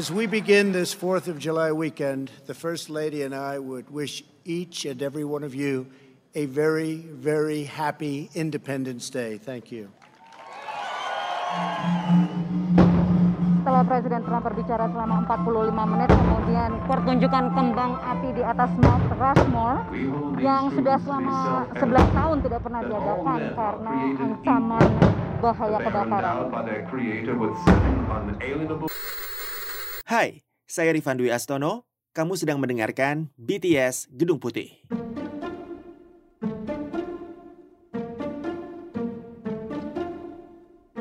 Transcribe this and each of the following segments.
As we begin this 4th of July weekend, the First Lady and I would wish each and every one of you a very, very happy Independence Day. Thank you. Setelah Presiden Trump berbicara selama 45 menit, kemudian pertunjukan kembang api di atas Mount Rushmore yang sudah selama 11 tahun tidak pernah diadakan karena ancaman bahaya kebakaran. Hai, saya Rifan Dwi Astono. Kamu sedang mendengarkan BTS Gedung Putih.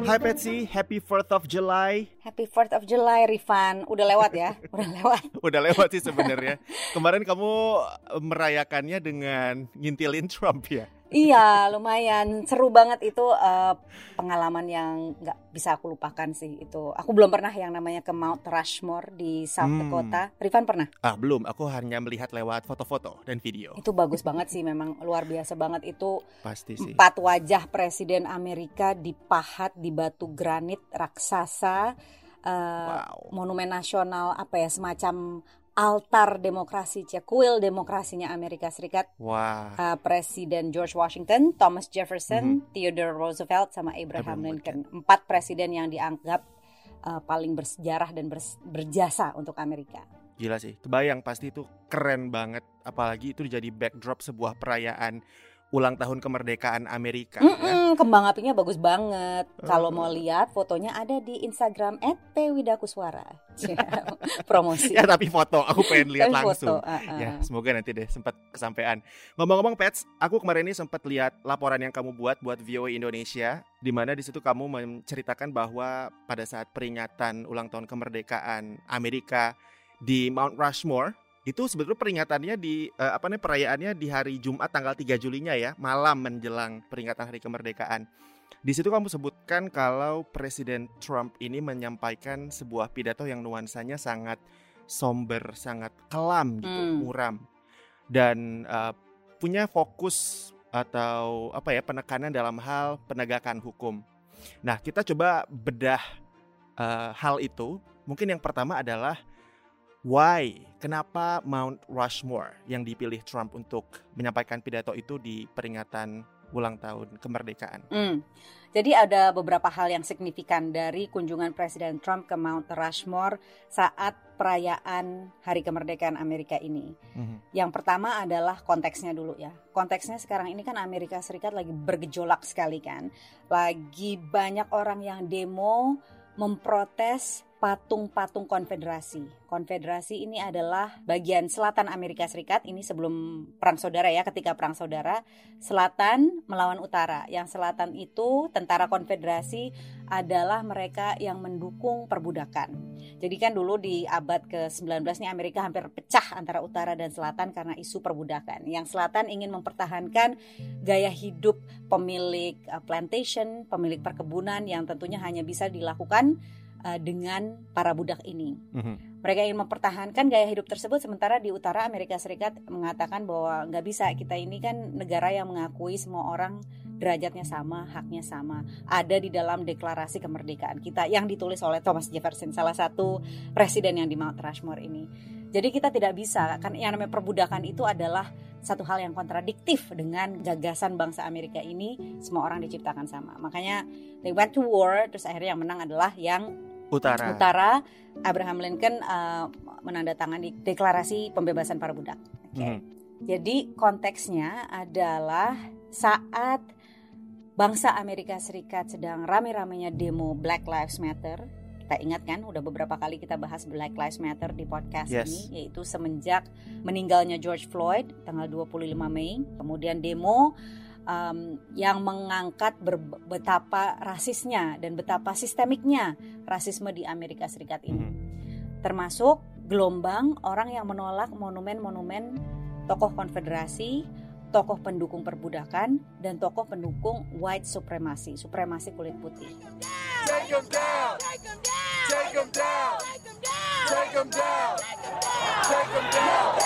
Hai Patsy, happy 4th of July. Happy 4th of July, Rifan. Udah lewat ya? Udah lewat. Udah lewat sih sebenarnya. Kemarin kamu merayakannya dengan ngintilin Trump ya? Iya, lumayan seru banget itu uh, pengalaman yang nggak bisa aku lupakan sih itu. Aku belum pernah yang namanya ke Mount Rushmore di South Hmm. Dakota. Rifan pernah? Ah belum, aku hanya melihat lewat foto-foto dan video. Itu bagus banget sih, memang luar biasa banget itu. Pasti sih. Empat wajah Presiden Amerika dipahat di batu granit raksasa. uh, Wow. Monumen nasional apa ya semacam altar demokrasi, cia, kuil demokrasinya Amerika Serikat. Wah. Uh, Presiden George Washington, Thomas Jefferson, Mhm. Theodore Roosevelt, sama Abraham Lincoln. Empat presiden yang dianggap uh, paling bersejarah dan bers- berjasa untuk Amerika. Gila sih, kebayang pasti itu keren banget. Apalagi itu jadi backdrop sebuah perayaan ulang tahun kemerdekaan Amerika. ya. Mm-mm, kembang apinya bagus banget. Kalau mau lihat fotonya ada di Instagram @pwidakuswara. Cia, Promosi. Ya tapi foto, aku pengen lihat langsung. foto, uh-uh. Ya, semoga nanti deh sempat kesampaian. Ngomong-ngomong Pets, aku kemarin ini sempat lihat laporan yang kamu buat buat VOA Indonesia, di mana di situ kamu menceritakan bahwa pada saat peringatan ulang tahun kemerdekaan Amerika di Mount Rushmore itu sebetulnya peringatannya di eh, apa namanya perayaannya di hari Jumat tanggal 3 Julinya ya, malam menjelang peringatan hari kemerdekaan. Di situ kamu sebutkan kalau Presiden Trump ini menyampaikan sebuah pidato yang nuansanya sangat somber, sangat kelam gitu, Hmm. muram. Dan uh, punya fokus atau apa ya penekanan dalam hal penegakan hukum. Nah, kita coba bedah uh, hal itu. Mungkin yang pertama adalah why, kenapa Mount Rushmore yang dipilih Trump untuk menyampaikan pidato itu di peringatan ulang tahun kemerdekaan. Hmm. Jadi ada beberapa hal yang signifikan dari kunjungan Presiden Trump ke Mount Rushmore saat perayaan Hari Kemerdekaan Amerika ini. Mhm. Yang pertama adalah konteksnya dulu ya. Konteksnya sekarang ini kan Amerika Serikat lagi bergejolak sekali kan. Lagi banyak orang yang demo memprotes patung-patung konfederasi. Konfederasi ini adalah bagian selatan Amerika Serikat. Ini sebelum perang saudara ya, ketika perang saudara, selatan melawan utara. Yang selatan itu tentara konfederasi adalah mereka yang mendukung perbudakan. Jadi kan dulu di abad ke-19 nih Amerika hampir pecah antara utara dan selatan karena isu perbudakan. Yang selatan ingin mempertahankan gaya hidup pemilik uh, plantation, pemilik perkebunan yang tentunya hanya bisa dilakukan uh, dengan para budak ini. Mhm. Mereka ingin mempertahankan gaya hidup tersebut sementara di utara Amerika Serikat mengatakan bahwa nggak bisa kita ini kan negara yang mengakui semua orang derajatnya sama, haknya sama. Ada di dalam deklarasi kemerdekaan kita yang ditulis oleh Thomas Jefferson, salah satu presiden yang di Mount Rushmore ini. Jadi kita tidak bisa kan yang namanya perbudakan itu adalah satu hal yang kontradiktif dengan gagasan bangsa Amerika ini semua orang diciptakan sama. Makanya they went to war terus akhirnya yang menang adalah yang Utara. utara Abraham Lincoln uh, menandatangani deklarasi pembebasan para budak. Oke. Mhm. Jadi konteksnya adalah saat bangsa Amerika Serikat sedang rame-ramenya demo Black Lives Matter. Kita ingat kan udah beberapa kali kita bahas Black Lives Matter di podcast Yes. ini yaitu semenjak meninggalnya George Floyd tanggal 25 Mei. Kemudian demo um, yang mengangkat ber- betapa rasisnya dan betapa sistemiknya rasisme di Amerika Serikat ini. Mhm. Termasuk gelombang orang yang menolak monumen-monumen tokoh konfederasi, tokoh pendukung perbudakan, dan tokoh pendukung white supremacy, supremasi kulit putih. Take 'em down. Take 'em down. Take 'em down. Take 'em down. Take 'em down. No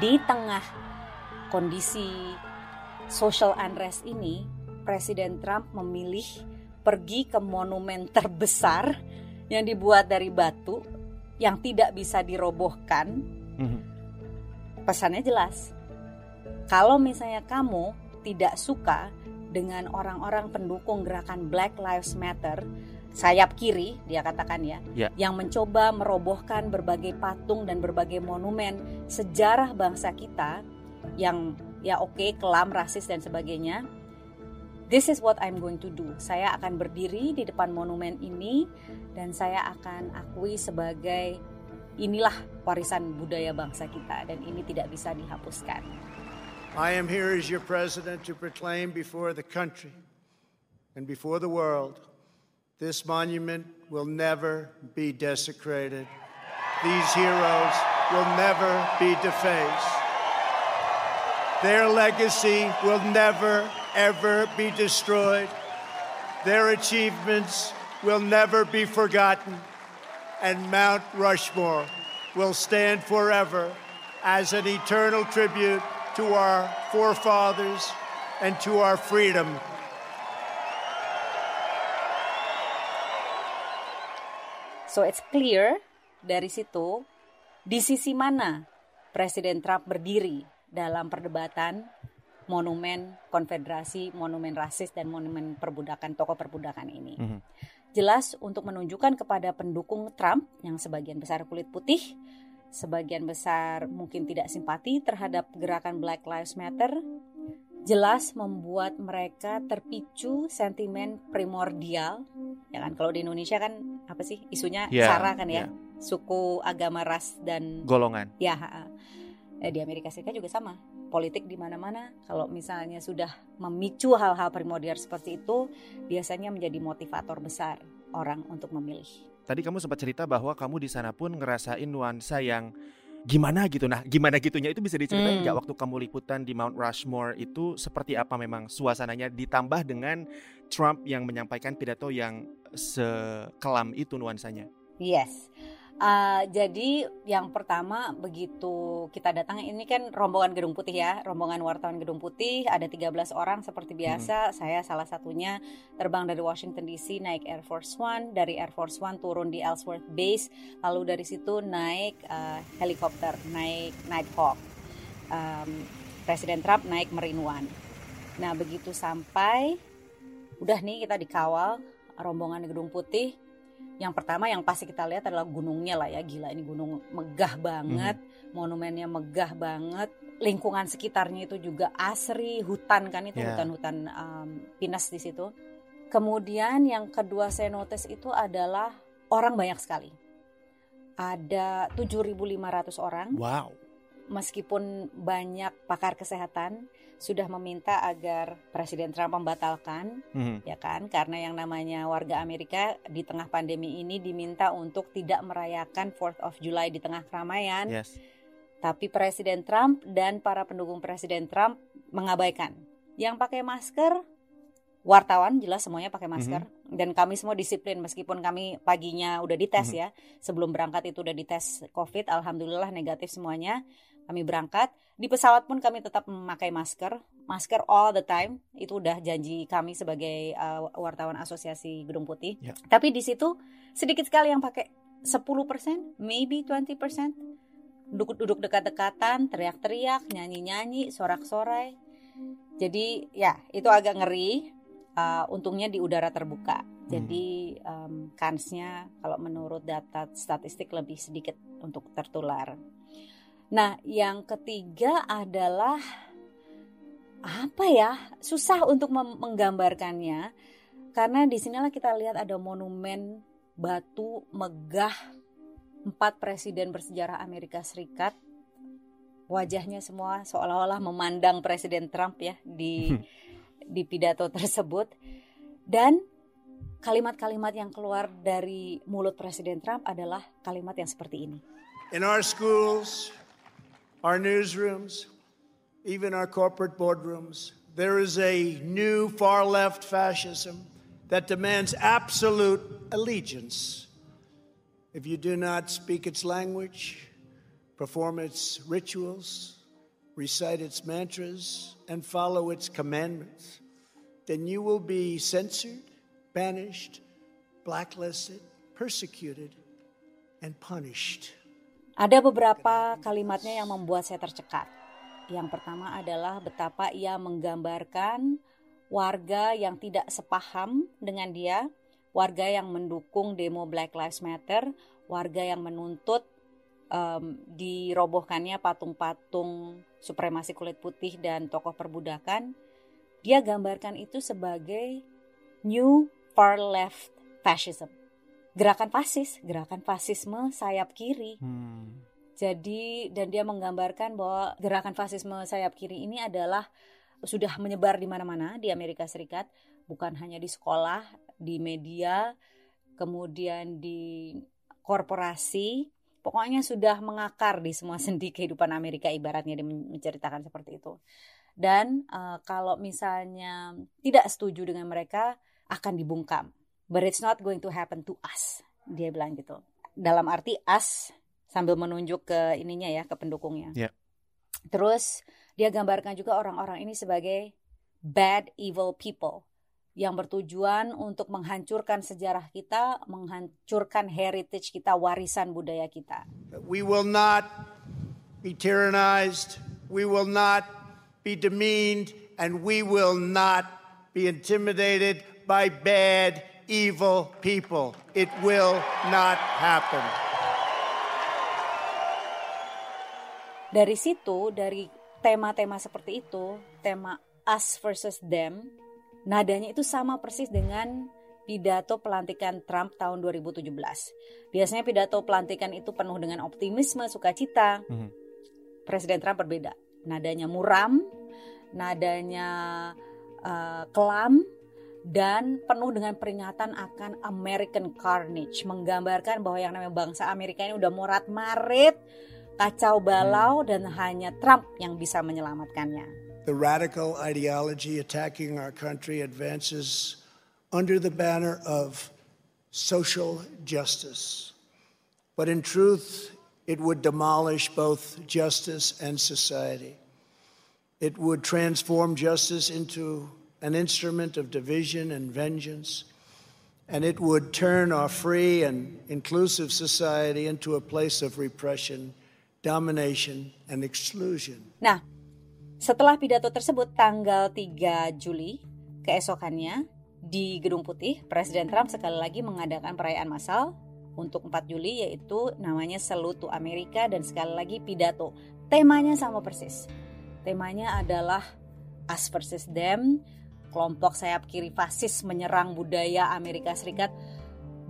di tengah kondisi social unrest ini, Presiden Trump memilih pergi ke monumen terbesar yang dibuat dari batu yang tidak bisa dirobohkan. Mhm. Pesannya jelas. Kalau misalnya kamu tidak suka dengan orang-orang pendukung gerakan Black Lives Matter, sayap kiri dia katakan ya, Ya. yang mencoba merobohkan berbagai patung dan berbagai monumen sejarah bangsa kita yang ya oke kelam, rasis dan sebagainya. This is what I'm going to do. Saya akan berdiri di depan monumen ini dan saya akan akui sebagai inilah warisan budaya bangsa kita dan ini tidak bisa dihapuskan. I am here as your president to proclaim before the country and before the world this monument will never be desecrated. These heroes will never be defaced. Their legacy will never, ever be destroyed. Their achievements will never be forgotten. And Mount Rushmore will stand forever as an eternal tribute to our forefathers and to our freedom. So it's clear dari situ di sisi mana Presiden Trump berdiri dalam perdebatan monumen konfederasi, monumen rasis dan monumen perbudakan, tokoh perbudakan ini. Mhm. Jelas untuk menunjukkan kepada pendukung Trump yang sebagian besar kulit putih, sebagian besar mungkin tidak simpati terhadap gerakan Black Lives Matter, jelas membuat mereka terpicu sentimen primordial. Ya kan kalau di Indonesia kan apa sih isunya Ya, sara kan ya, ya. suku, agama, ras dan Golongan. Ya. Eh, di Amerika Serikat juga sama. Politik di mana-mana, kalau misalnya sudah memicu hal-hal primordial seperti itu, biasanya menjadi motivator besar orang untuk memilih. Tadi kamu sempat cerita bahwa kamu di sana pun ngerasain nuansa yang gimana gitu. Nah, gimana gitunya itu bisa diceritain Hmm. nggak waktu kamu liputan di Mount Rushmore itu seperti apa memang suasananya ditambah dengan Trump yang menyampaikan pidato yang sekelam itu nuansanya. Yes. Uh, jadi yang pertama begitu kita datang ini kan rombongan Gedung Putih ya, rombongan wartawan Gedung Putih ada 13 orang seperti biasa. Saya salah satunya terbang dari Washington DC naik Air Force One, dari Air Force One turun di Ellsworth Base, lalu dari situ naik uh, helikopter, naik Nighthawk. Um, Presiden Trump naik Marine One. Nah begitu sampai, udah nih kita dikawal rombongan Gedung Putih yang pertama yang pasti kita lihat adalah gunungnya lah ya. Gila ini gunung megah banget. Monumennya megah banget. Lingkungan sekitarnya itu juga asri. Hutan kan itu Ya. hutan-hutan um, pinus di situ. Kemudian yang kedua saya notice itu adalah orang banyak sekali. Ada 7.500 orang. Wow. Meskipun banyak pakar kesehatan sudah meminta agar Presiden Trump membatalkan Mhm. ya kan? Karena yang namanya warga Amerika di tengah pandemi ini diminta untuk tidak merayakan 4th of July di tengah keramaian. Yes. tapi Presiden Trump dan para pendukung Presiden Trump mengabaikan. Yang pakai masker wartawan jelas semuanya pakai masker. Dan kami semua disiplin meskipun kami paginya udah dites Mhm. ya. Sebelum berangkat itu udah dites COVID alhamdulillah negatif semuanya kami berangkat. Di pesawat pun kami tetap memakai masker. Masker all the time. Itu udah janji kami sebagai uh, wartawan asosiasi Gedung Putih. Ya. tapi di situ sedikit sekali yang pakai 10% maybe 20% duduk-duduk dekat-dekatan teriak-teriak nyanyi-nyanyi sorak-sorai. Jadi ya itu agak ngeri. Uh, untungnya di udara terbuka. Jadi um, kansnya kalau menurut data statistik lebih sedikit untuk tertular Nah, yang ketiga adalah apa ya? Susah untuk menggambarkannya karena di sinilah kita lihat ada monumen batu megah empat presiden bersejarah Amerika Serikat. Wajahnya semua seolah-olah memandang Presiden Trump ya di di pidato tersebut dan kalimat-kalimat yang keluar dari mulut Presiden Trump adalah kalimat yang seperti ini. In our schools, our newsrooms, even our corporate boardrooms, there is a new far left fascism that demands absolute allegiance. If you do not speak its language, perform its rituals, recite its mantras, and follow its commandments, then you will be censored, banished, blacklisted, persecuted, and punished. Ada beberapa kalimatnya yang membuat saya tercekat. Yang pertama adalah betapa ia menggambarkan warga yang tidak sepaham dengan dia, warga yang mendukung demo Black Lives Matter, warga yang menuntut um, dirobohkannya patung-patung supremasi kulit putih dan tokoh perbudakan. Dia gambarkan itu sebagai new far left fascism gerakan fasis, gerakan fasisme sayap kiri. Hmm. Jadi dan dia menggambarkan bahwa gerakan fasisme sayap kiri ini adalah sudah menyebar di mana-mana di Amerika Serikat, bukan hanya di sekolah, di media, kemudian di korporasi, pokoknya sudah mengakar di semua sendi kehidupan Amerika ibaratnya dia menceritakan seperti itu. Dan uh, kalau misalnya tidak setuju dengan mereka akan dibungkam but it's not going to happen to us. Dia bilang gitu. Dalam arti us sambil menunjuk ke ininya ya, ke pendukungnya. Yeah. Terus dia gambarkan juga orang-orang ini sebagai bad evil people yang bertujuan untuk menghancurkan sejarah kita, menghancurkan heritage kita, warisan budaya kita. We will not be tyrannized, we will not be demeaned, and we will not be intimidated by bad evil people. It will not happen. Dari situ, dari tema-tema seperti itu, tema us versus them, nadanya itu sama persis dengan pidato pelantikan Trump tahun 2017. Biasanya pidato pelantikan itu penuh dengan optimisme, sukacita. Mm -hmm. Presiden Trump berbeda. Nadanya muram, nadanya uh, kelam, dan penuh dengan peringatan akan American carnage, menggambarkan bahwa yang namanya bangsa Amerika ini udah morat marit, kacau balau dan hanya Trump yang bisa menyelamatkannya. The radical ideology attacking our country advances under the banner of social justice. But in truth, it would demolish both justice and society. It would transform justice into an instrument of division and vengeance, and it would turn our free and inclusive society into a place of repression, domination, and exclusion. Nah, setelah pidato tersebut tanggal 3 Juli, keesokannya di Gedung Putih, Presiden Trump sekali lagi mengadakan perayaan massal untuk 4 Juli yaitu namanya Salute to Amerika dan sekali lagi pidato. Temanya sama persis. Temanya adalah Us versus Them, kelompok sayap kiri fasis menyerang budaya Amerika Serikat.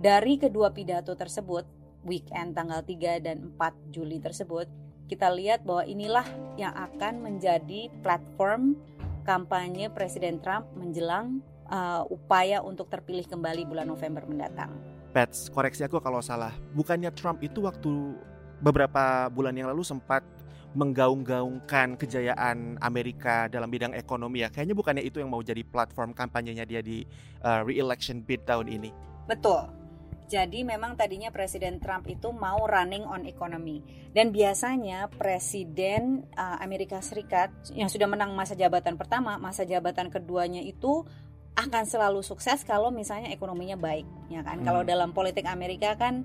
Dari kedua pidato tersebut, weekend tanggal 3 dan 4 Juli tersebut, kita lihat bahwa inilah yang akan menjadi platform kampanye Presiden Trump menjelang uh, upaya untuk terpilih kembali bulan November mendatang. Pets, koreksi aku kalau salah. Bukannya Trump itu waktu beberapa bulan yang lalu sempat menggaung-gaungkan kejayaan Amerika dalam bidang ekonomi ya. Kayaknya bukannya itu yang mau jadi platform kampanyenya dia di uh, re-election bid tahun ini. Betul. Jadi memang tadinya Presiden Trump itu mau running on economy dan biasanya Presiden uh, Amerika Serikat yang sudah menang masa jabatan pertama, masa jabatan keduanya itu akan selalu sukses kalau misalnya ekonominya baik, ya kan? Hmm. Kalau dalam politik Amerika kan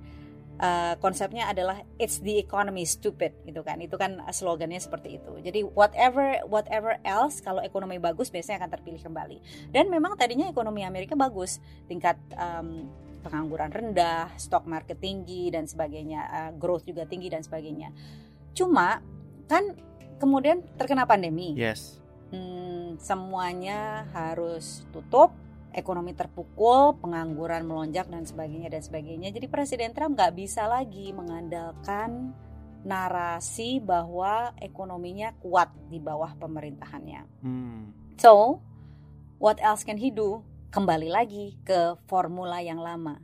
uh, konsepnya adalah it's the economy stupid gitu kan. Itu kan slogannya seperti itu. Jadi whatever whatever else kalau ekonomi bagus biasanya akan terpilih kembali. Dan memang tadinya ekonomi Amerika bagus. Tingkat um, pengangguran rendah stock market tinggi dan sebagainya uh, growth juga tinggi dan sebagainya. Cuma kan kemudian terkena pandemi. Yes. Hmm, semuanya harus tutup ekonomi terpukul, pengangguran melonjak dan sebagainya dan sebagainya. Jadi Presiden Trump nggak bisa lagi mengandalkan narasi bahwa ekonominya kuat di bawah pemerintahannya. Hmm. So, what else can he do? Kembali lagi ke formula yang lama.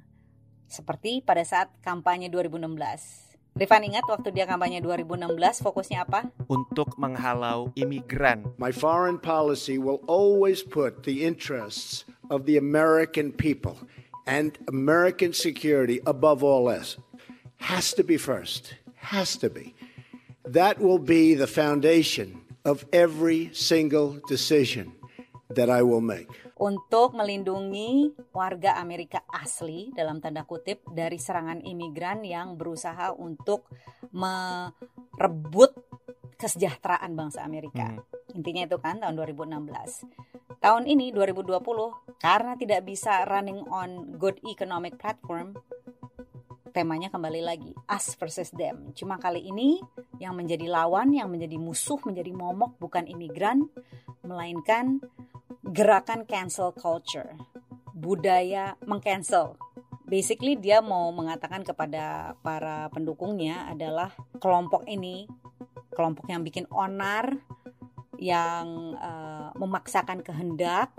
Seperti pada saat kampanye 2016 Rifan ingat waktu dia kampanye 2016 fokusnya apa? Untuk menghalau imigran. My foreign policy will always put the interests of the American people and American security above all else. Has to be first. Has to be. That will be the foundation of every single decision that I will make. untuk melindungi warga Amerika asli dalam tanda kutip dari serangan imigran yang berusaha untuk merebut kesejahteraan bangsa Amerika. Hmm. Intinya itu kan tahun 2016. Tahun ini 2020 karena tidak bisa running on good economic platform temanya kembali lagi us versus them. Cuma kali ini yang menjadi lawan, yang menjadi musuh, menjadi momok bukan imigran, melainkan gerakan cancel culture, budaya mengcancel. Basically dia mau mengatakan kepada para pendukungnya adalah kelompok ini, kelompok yang bikin onar, yang eh, memaksakan kehendak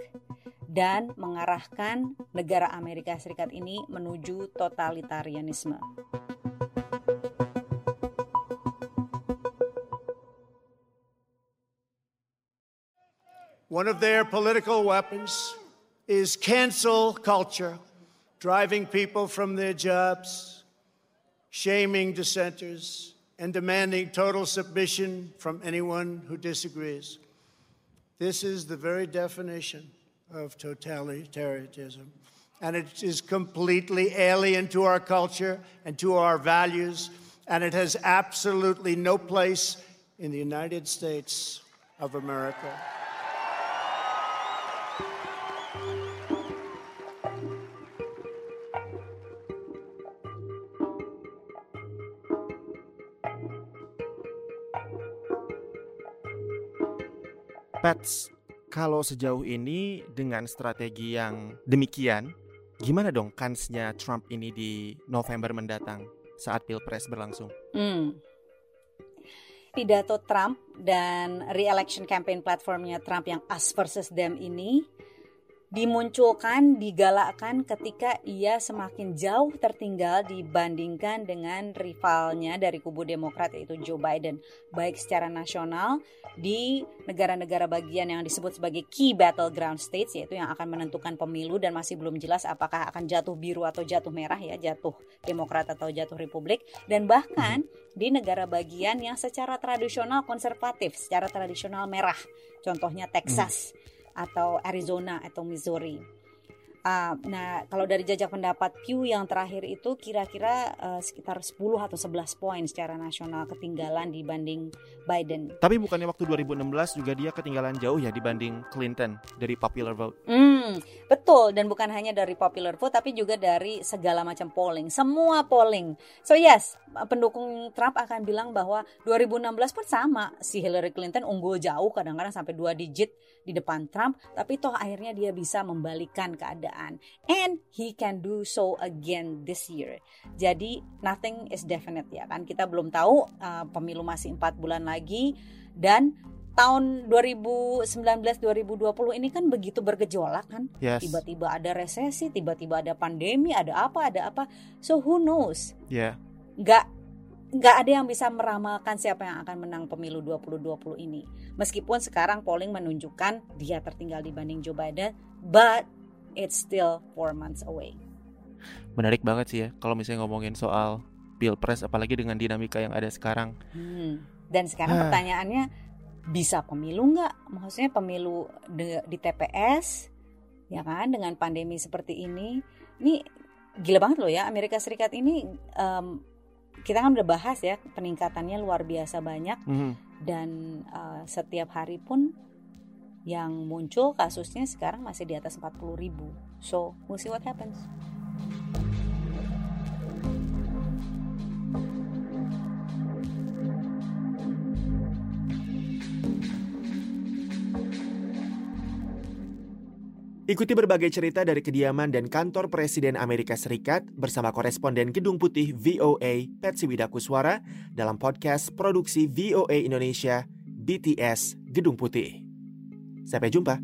dan mengarahkan negara Amerika Serikat ini menuju totalitarianisme. One of their political weapons is cancel culture, driving people from their jobs, shaming dissenters, and demanding total submission from anyone who disagrees. This is the very definition of totalitarianism. And it is completely alien to our culture and to our values, and it has absolutely no place in the United States of America. Pets, kalau sejauh ini dengan strategi yang demikian, gimana dong kansnya Trump ini di November mendatang saat Pilpres berlangsung? Hmm. Pidato Trump dan re-election campaign platformnya Trump yang us versus them ini dimunculkan, digalakkan ketika ia semakin jauh tertinggal dibandingkan dengan rivalnya dari kubu Demokrat yaitu Joe Biden, baik secara nasional di negara-negara bagian yang disebut sebagai key battleground states yaitu yang akan menentukan pemilu dan masih belum jelas apakah akan jatuh biru atau jatuh merah ya, jatuh Demokrat atau jatuh Republik. Dan bahkan di negara bagian yang secara tradisional konservatif, secara tradisional merah. Contohnya Texas atau Arizona atau Missouri. Ah, nah, kalau dari jajak pendapat Pew yang terakhir itu kira-kira eh, sekitar 10 atau 11 poin secara nasional ketinggalan dibanding Biden. Tapi bukannya waktu 2016 juga dia ketinggalan jauh ya dibanding Clinton dari popular vote. Hmm, betul dan bukan hanya dari popular vote tapi juga dari segala macam polling, semua polling. So yes, pendukung Trump akan bilang bahwa 2016 pun sama, si Hillary Clinton unggul jauh kadang-kadang sampai dua digit di depan Trump, tapi toh akhirnya dia bisa membalikan keadaan. And he can do so again this year. Jadi nothing is definite ya kan. Kita belum tahu uh, pemilu masih empat bulan lagi dan tahun 2019-2020 ini kan begitu bergejolak kan. Yes. Tiba-tiba ada resesi, tiba-tiba ada pandemi, ada apa, ada apa. So who knows? Ya. Nggak nggak ada yang bisa meramalkan siapa yang akan menang pemilu 2020 ini. Meskipun sekarang polling menunjukkan dia tertinggal dibanding Joe Biden, but it's still four months away. Menarik banget sih ya kalau misalnya ngomongin soal Pilpres apalagi dengan dinamika yang ada sekarang. Hmm. Dan sekarang Ah. pertanyaannya bisa pemilu nggak? Maksudnya pemilu di, di TPS, ya kan? Dengan pandemi seperti ini, ini gila banget loh ya Amerika Serikat ini. em, kita kan udah bahas ya peningkatannya luar biasa banyak Mhm. dan eh, setiap hari pun yang muncul kasusnya sekarang masih di atas 40 ribu. So we'll see what happens. Ikuti berbagai cerita dari kediaman dan kantor Presiden Amerika Serikat bersama koresponden Gedung Putih VOA Patsy Widakuswara dalam podcast produksi VOA Indonesia BTS Gedung Putih. Sampai jumpa.